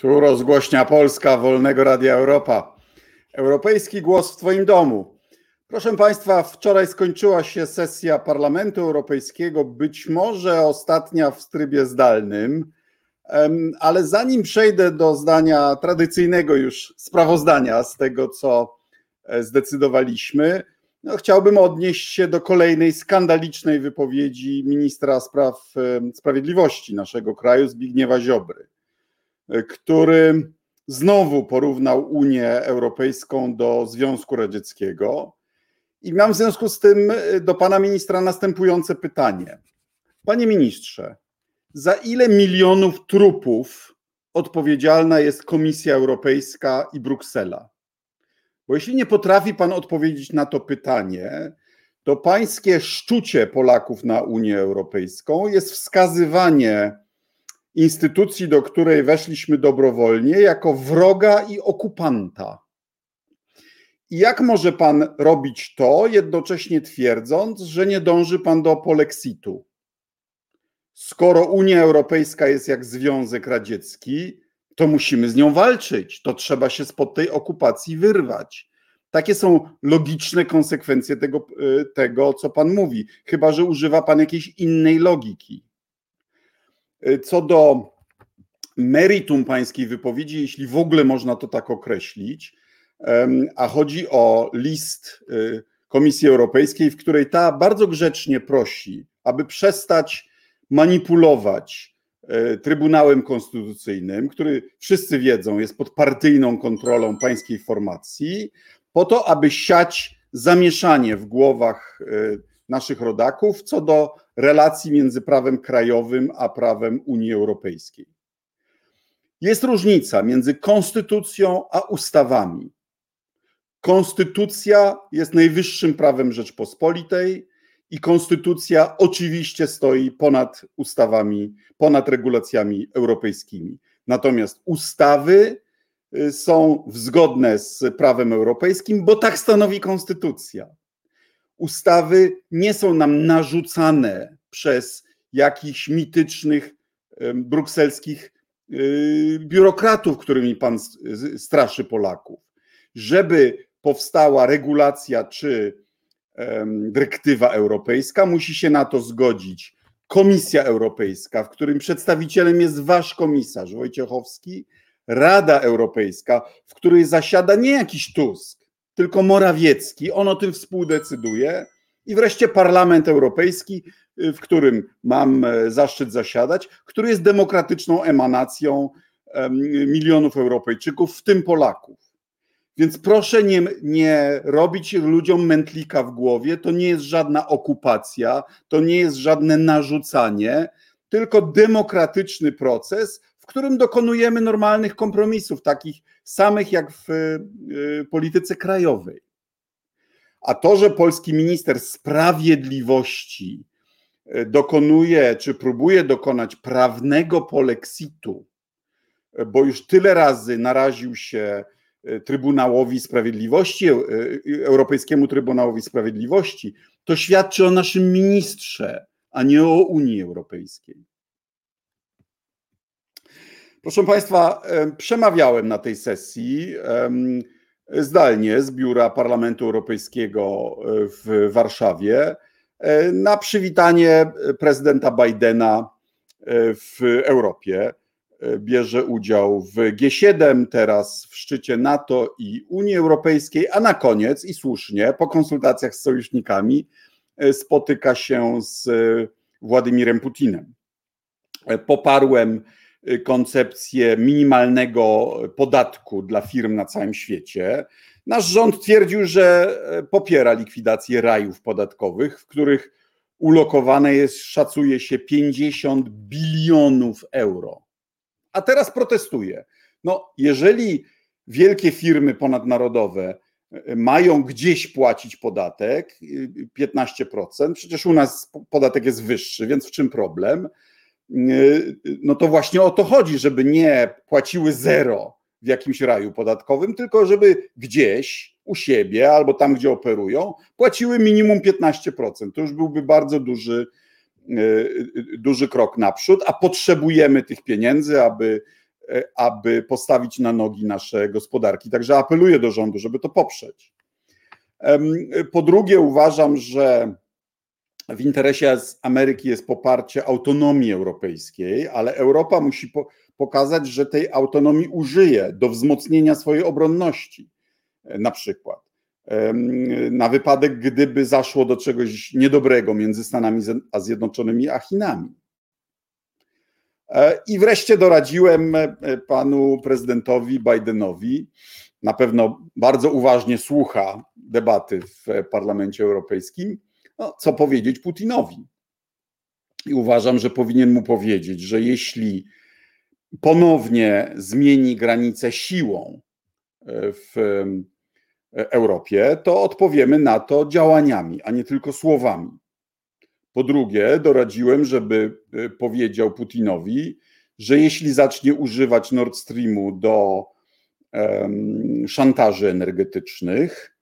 Tu rozgłośnia Polska Wolnego Radia Europa. Europejski głos w Twoim domu. Proszę Państwa, wczoraj skończyła się sesja Parlamentu Europejskiego, być może ostatnia w trybie zdalnym, ale zanim przejdę do zdania tradycyjnego już sprawozdania z tego, co e, zdecydowaliśmy, no, chciałbym odnieść się do kolejnej skandalicznej wypowiedzi ministra spraw sprawiedliwości naszego kraju, Zbigniewa Ziobry który znowu porównał Unię Europejską do Związku Radzieckiego. I mam w związku z tym e, do pana ministra następujące pytanie. Panie ministrze, za ile milionów trupów odpowiedzialna jest Komisja Europejska i Bruksela? Bo jeśli nie potrafi pan odpowiedzieć na to pytanie, to pańskie szczucie Polaków na Unię Europejską jest wskazywanie instytucji, do której weszliśmy dobrowolnie, jako wroga i okupanta. I jak może pan robić to, jednocześnie twierdząc, że nie dąży pan do polexitu? Skoro Unia Europejska jest jak Związek Radziecki, to musimy z nią walczyć. To trzeba się spod tej okupacji wyrwać. Takie są logiczne konsekwencje tego, y, tego, co pan mówi, chyba że używa pan jakiejś innej logiki. Y, co do meritum pańskiej wypowiedzi, jeśli w ogóle można to tak określić, a chodzi o list y, Komisji Europejskiej, w której ta bardzo grzecznie prosi, aby przestać manipulować y, Trybunałem Konstytucyjnym, który wszyscy wiedzą jest pod partyjną kontrolą pańskiej formacji, po to, aby siać zamieszanie w głowach naszych rodaków co do relacji między prawem krajowym a prawem Unii Europejskiej. Jest różnica między konstytucją a ustawami. Konstytucja jest najwyższym prawem Rzeczpospolitej i konstytucja oczywiście stoi ponad ustawami, ponad regulacjami europejskimi. Natomiast ustawy y, są zgodne z prawem europejskim, bo tak stanowi konstytucja ustawy nie są nam narzucane przez jakichś mitycznych brukselskich y, biurokratów, którymi pan straszy Polaków. Żeby powstała regulacja czy dyrektywa europejska, musi się na to zgodzić Komisja Europejska, w którym przedstawicielem jest wasz komisarz Wojciechowski, Rada Europejska, w której zasiada nie jakiś Tusk, tylko Morawiecki, on o tym współdecyduje. I wreszcie Parlament Europejski, w którym mam e, zaszczyt zasiadać, który jest demokratyczną emanacją milionów Europejczyków, w tym Polaków. Więc proszę nie, nie robić ludziom mętlika w głowie. To nie jest żadna okupacja, to nie jest żadne narzucanie, tylko demokratyczny proces, którym dokonujemy normalnych kompromisów, takich samych jak w y, polityce krajowej. A to, że polski minister sprawiedliwości y, dokonuje, czy próbuje dokonać prawnego polexitu, y, bo już tyle razy naraził się Trybunałowi Sprawiedliwości, Europejskiemu Trybunałowi Sprawiedliwości, to świadczy o naszym ministrze, a nie o Unii Europejskiej. Proszę Państwa, przemawiałem na tej sesji zdalnie z biura Parlamentu Europejskiego e, w Warszawie e, na przywitanie prezydenta Bidena e, w Europie. Bierze udział w G7, teraz w szczycie NATO i Unii Europejskiej, a na koniec i słusznie po konsultacjach z sojusznikami spotyka się z Władimirem Putinem. Poparłem koncepcję minimalnego podatku dla firm na całym świecie. Nasz rząd twierdził, że e, popiera likwidację rajów podatkowych, w których ulokowane jest, szacuje się, 50 bilionów euro. A teraz protestuje. No, jeżeli wielkie firmy ponadnarodowe e, mają gdzieś płacić podatek 15%, y, przecież u nas podatek jest wyższy, więc w czym problem? No to właśnie o to chodzi, żeby nie płaciły zero w jakimś raju podatkowym, tylko żeby gdzieś u siebie albo tam, gdzie operują, płaciły minimum 15%. To już byłby bardzo duży, e, duży krok naprzód, a potrzebujemy tych pieniędzy, aby aby postawić na nogi nasze gospodarki. Także apeluję do rządu, żeby to poprzeć. Po drugie, uważam, że w interesie Ameryki jest poparcie autonomii europejskiej, ale Europa musi po, pokazać, że tej autonomii użyje do wzmocnienia swojej obronności, na przykład. Na wypadek, gdyby zaszło do czegoś niedobrego między Stanami Zjednoczonymi a Chinami. E, I wreszcie doradziłem e, panu prezydentowi Bidenowi, na pewno bardzo uważnie słucha debaty w Parlamencie Europejskim, no, co powiedzieć Putinowi. I uważam, że powinien mu powiedzieć, że jeśli ponownie zmieni granicę siłą e, w Europie, to odpowiemy na to działaniami, a nie tylko słowami. Po drugie, doradziłem, żeby e, powiedział Putinowi, że jeśli zacznie używać Nord Streamu do szantaży energetycznych,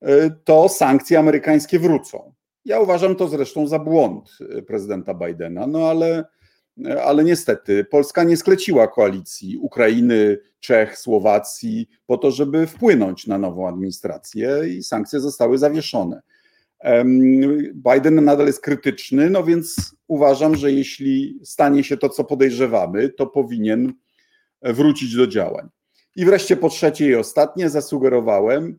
e, to sankcje amerykańskie wrócą. Ja uważam to zresztą za błąd e, prezydenta Bidena, no ale, ale niestety Polska nie skleciła koalicji Ukrainy, Czech, Słowacji po to, żeby wpłynąć na nową administrację i sankcje zostały zawieszone. Biden nadal jest krytyczny, no więc uważam, że jeśli stanie się to, co podejrzewamy, to powinien wrócić do działań. I wreszcie po trzecie i ostatnie zasugerowałem,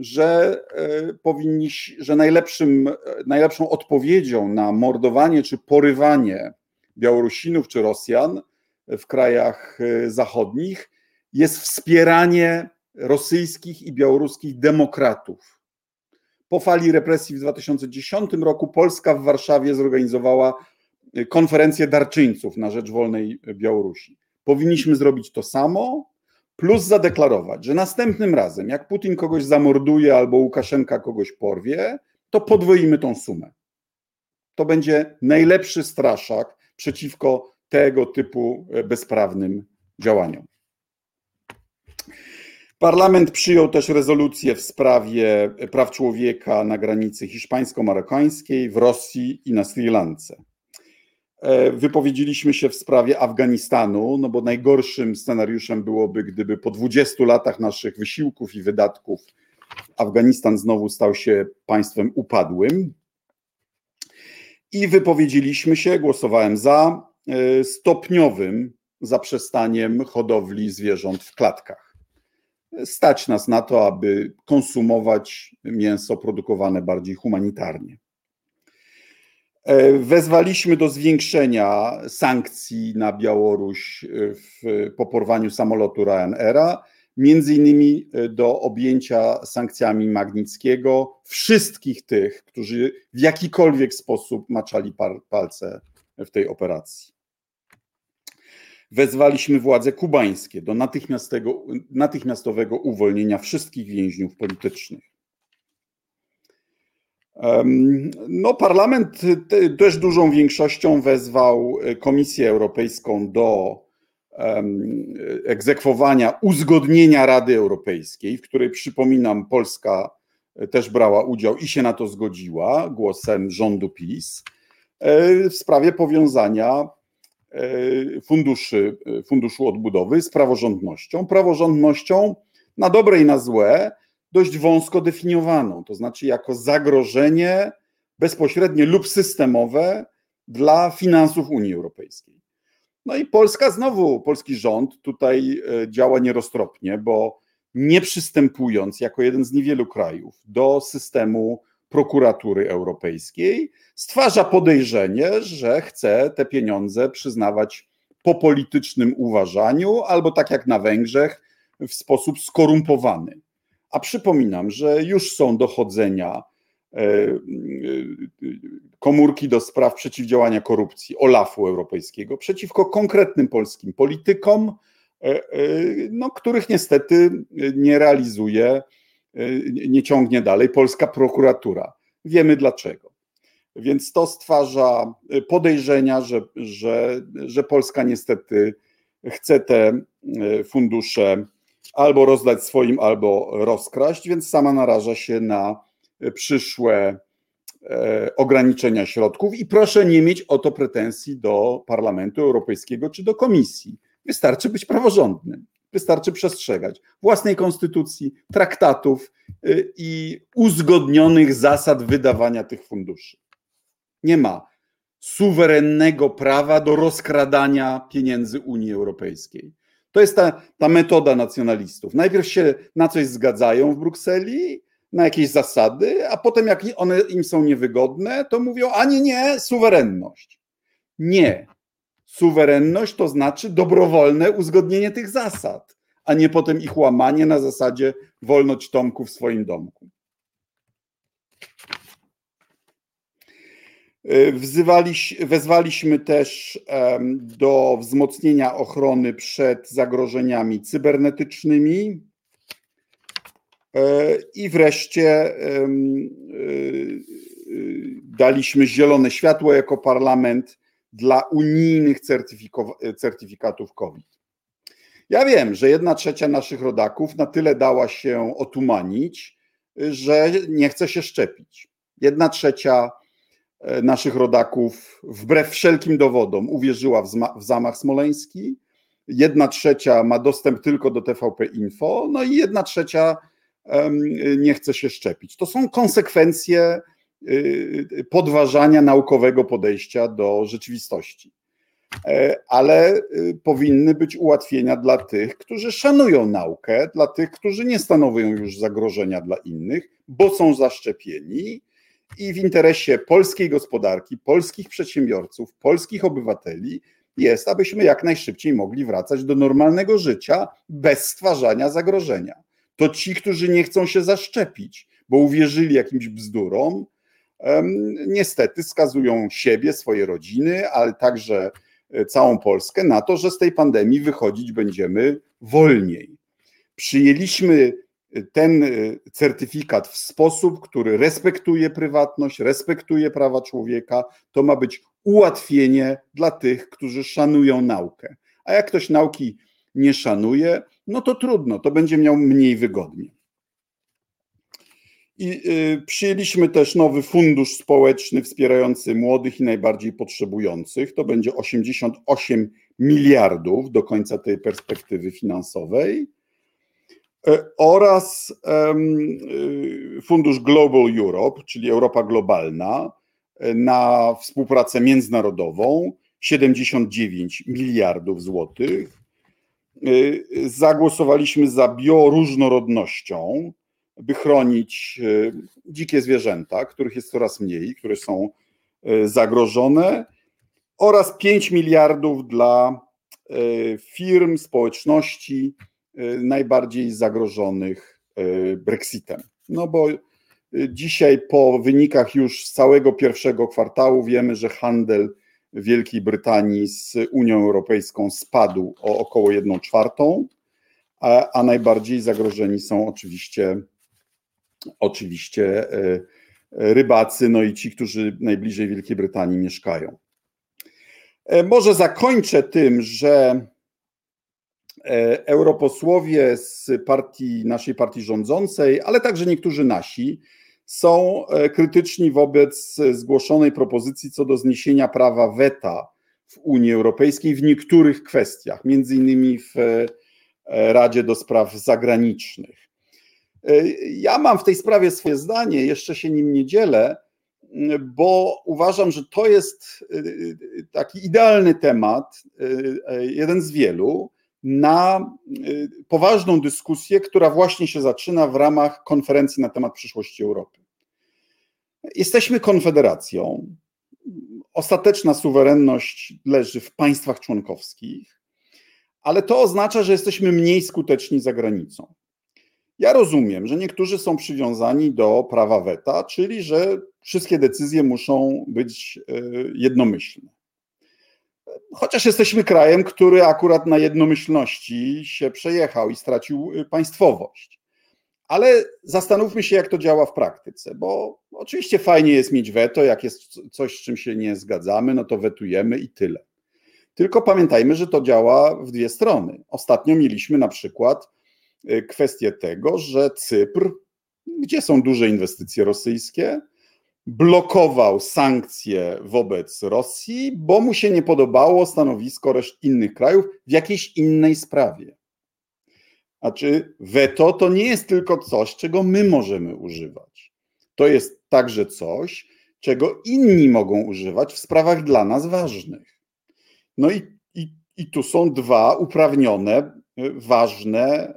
że e, powinniś, że najlepszym, najlepszą odpowiedzią na mordowanie czy porywanie Białorusinów czy Rosjan w krajach e, zachodnich jest wspieranie rosyjskich i białoruskich demokratów po fali represji w 2010 roku Polska w Warszawie zorganizowała konferencję darczyńców na rzecz wolnej Białorusi. Powinniśmy zrobić to samo, plus zadeklarować, że następnym razem, jak Putin kogoś zamorduje albo Łukaszenka kogoś porwie, to podwoimy tą sumę. To będzie najlepszy straszak przeciwko tego typu y, bezprawnym działaniom. Parlament przyjął też rezolucję w sprawie praw człowieka na granicy hiszpańsko-marokańskiej, w Rosji i na Sri Lance. E, wypowiedzieliśmy się w sprawie Afganistanu, no bo najgorszym scenariuszem byłoby, gdyby po 20 latach naszych wysiłków i wydatków Afganistan znowu stał się państwem upadłym. I wypowiedzieliśmy się, głosowałem za e, stopniowym zaprzestaniem hodowli zwierząt w klatkach stać nas na to, aby konsumować mięso produkowane bardziej humanitarnie. E, wezwaliśmy do zwiększenia sankcji na Białoruś w, po porwaniu samolotu Ryanaira, między innymi e, do objęcia sankcjami Magnickiego wszystkich tych, którzy w jakikolwiek sposób maczali palce w tej operacji wezwaliśmy władze kubańskie do natychmiastowego uwolnienia wszystkich więźniów politycznych. No, parlament też dużą większością wezwał Komisję Europejską do egzekwowania uzgodnienia Rady Europejskiej, w której przypominam, Polska też brała udział i się na to zgodziła głosem rządu PiS e, w sprawie powiązania E, funduszy, Funduszu Odbudowy z praworządnością. Praworządnością na dobre i na złe, dość wąsko definiowaną, to znaczy jako zagrożenie bezpośrednie lub systemowe dla finansów Unii Europejskiej. No i Polska znowu, polski rząd tutaj e, działa nieroztropnie, bo nie przystępując jako jeden z niewielu krajów do systemu prokuratury europejskiej, stwarza podejrzenie, że chce te pieniądze przyznawać po politycznym uważaniu albo tak jak na Węgrzech w sposób skorumpowany. A przypominam, że już są dochodzenia e, e, komórki do spraw przeciwdziałania korupcji OLAF-u Europejskiego przeciwko konkretnym polskim politykom, e, no, których niestety nie realizuje nie ciągnie dalej polska prokuratura. Wiemy dlaczego. Więc to stwarza podejrzenia, że, że, że Polska niestety chce te fundusze albo rozdać swoim, albo rozkraść, więc sama naraża się na przyszłe e, ograniczenia środków i proszę nie mieć o to pretensji do Parlamentu Europejskiego czy do Komisji. Wystarczy być praworządnym. Wystarczy przestrzegać własnej konstytucji, traktatów y, i uzgodnionych zasad wydawania tych funduszy. Nie ma suwerennego prawa do rozkradania pieniędzy Unii Europejskiej. To jest ta, ta metoda nacjonalistów. Najpierw się na coś zgadzają w Brukseli, na jakieś zasady, a potem, jak one im są niewygodne, to mówią: a nie, nie, suwerenność. Nie. Suwerenność to znaczy dobrowolne uzgodnienie tych zasad, a nie potem ich łamanie na zasadzie wolność Tomku w swoim domku. E, wezwaliśmy też do wzmocnienia ochrony przed zagrożeniami cybernetycznymi. E, I wreszcie e, daliśmy zielone światło jako parlament dla unijnych certyfikatów COVID. Ja wiem, że jedna trzecia naszych rodaków na tyle dała się otumanić, że nie chce się szczepić. Jedna trzecia naszych rodaków wbrew wszelkim dowodom uwierzyła w, w zamach smoleński, jedna trzecia ma dostęp tylko do TVP Info, no i jedna trzecia nie chce się szczepić. To są konsekwencje y, podważania naukowego podejścia do rzeczywistości. E, ale y, powinny być ułatwienia dla tych, którzy szanują naukę, dla tych, którzy nie stanowią już zagrożenia dla innych, bo są zaszczepieni i w interesie polskiej gospodarki, polskich przedsiębiorców, polskich obywateli jest, abyśmy jak najszybciej mogli wracać do normalnego życia bez stwarzania zagrożenia. To ci, którzy nie chcą się zaszczepić, bo uwierzyli jakimś bzdurom, niestety skazują siebie, swoje rodziny, ale także e, całą Polskę na to, że z tej pandemii wychodzić będziemy wolniej. Przyjęliśmy ten y, certyfikat w sposób, który respektuje prywatność, respektuje prawa człowieka, to ma być ułatwienie dla tych, którzy szanują naukę. A jak ktoś nauki nie szanuje, no to trudno, to będzie miał mniej wygodnie. I y, przyjęliśmy też nowy fundusz społeczny wspierający młodych i najbardziej potrzebujących. To będzie 88 miliardów do końca tej perspektywy finansowej. E, oraz y, Fundusz Global Europe, czyli Europa Globalna, e, na współpracę międzynarodową 79 miliardów złotych. E, zagłosowaliśmy za bioróżnorodnością, by chronić dzikie zwierzęta, których jest coraz mniej, które są zagrożone, oraz 5 miliardów dla firm, społeczności, najbardziej zagrożonych y, Brexitem. No bo y, dzisiaj po wynikach już z całego pierwszego kwartału wiemy, że handel Wielkiej Brytanii z Unią Europejską spadł o około 1 czwartą, a, a najbardziej zagrożeni są oczywiście, oczywiście rybacy, no i ci, którzy najbliżej Wielkiej Brytanii mieszkają. E, może zakończę tym, że europosłowie z partii, naszej partii rządzącej, ale także niektórzy nasi, są e, krytyczni wobec zgłoszonej propozycji co do zniesienia prawa weta w Unii Europejskiej w niektórych kwestiach, między innymi w e, Radzie do Spraw Zagranicznych. Ja mam w tej sprawie swoje zdanie, jeszcze się nim nie dzielę, bo uważam, że to jest taki idealny temat, jeden z wielu, na y, poważną dyskusję, która właśnie się zaczyna w ramach konferencji na temat przyszłości Europy. Jesteśmy konfederacją. Ostateczna suwerenność leży w państwach członkowskich, ale to oznacza, że jesteśmy mniej skuteczni za granicą. Ja rozumiem, że niektórzy są przywiązani do prawa weta, czyli że wszystkie decyzje muszą być y, jednomyślne. Chociaż jesteśmy krajem, który akurat na jednomyślności się przejechał i stracił y, państwowość. Ale zastanówmy się, jak to działa w praktyce, bo oczywiście fajnie jest mieć weto, jak jest coś, z czym się nie zgadzamy, no to wetujemy i tyle. Tylko pamiętajmy, że to działa w dwie strony. Ostatnio mieliśmy na przykład y, kwestię tego, że Cypr, gdzie są duże inwestycje rosyjskie, blokował sankcje wobec Rosji, bo mu się nie podobało stanowisko reszt innych krajów w jakiejś innej sprawie. Znaczy, weto to nie jest tylko coś, czego my możemy używać. To jest także coś, czego inni mogą używać w sprawach dla nas ważnych. No i, i, i tu są dwa uprawnione, ważne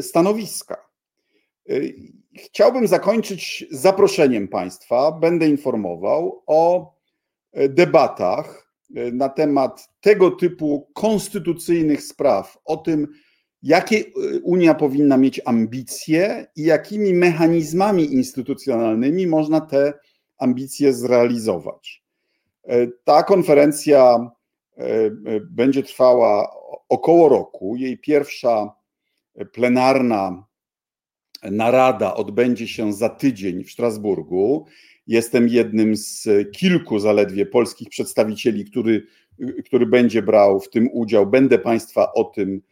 stanowiska. Chciałbym zakończyć zaproszeniem Państwa. Będę informował o debatach na temat tego typu konstytucyjnych spraw, o tym, jakie Unia powinna mieć ambicje i jakimi mechanizmami instytucjonalnymi można te ambicje zrealizować. Ta konferencja będzie trwała około roku. Jej pierwsza plenarna narada odbędzie się za tydzień w Strasburgu. Jestem jednym z kilku zaledwie polskich przedstawicieli, który, który będzie brał w tym udział. Będę Państwa o tym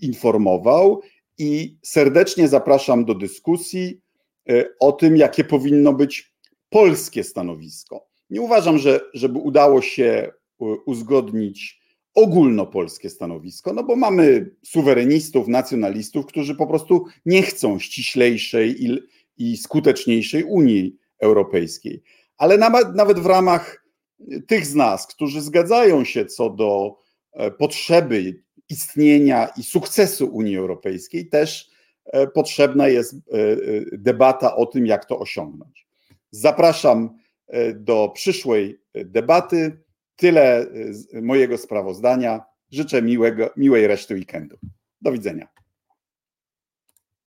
informował i serdecznie zapraszam do dyskusji e, o tym, jakie powinno być polskie stanowisko. Nie uważam, że żeby udało się e, uzgodnić ogólnopolskie stanowisko, no bo mamy suwerenistów, nacjonalistów, którzy po prostu nie chcą ściślejszej i, i skuteczniejszej Unii Europejskiej. Ale nawet, nawet w ramach tych z nas, którzy zgadzają się co do e, potrzeby istnienia i sukcesu Unii Europejskiej, też e, potrzebna jest debata o tym, jak to osiągnąć. Zapraszam do przyszłej debaty. Tyle y, mojego sprawozdania. Życzę miłego, miłej reszty weekendu. Do widzenia.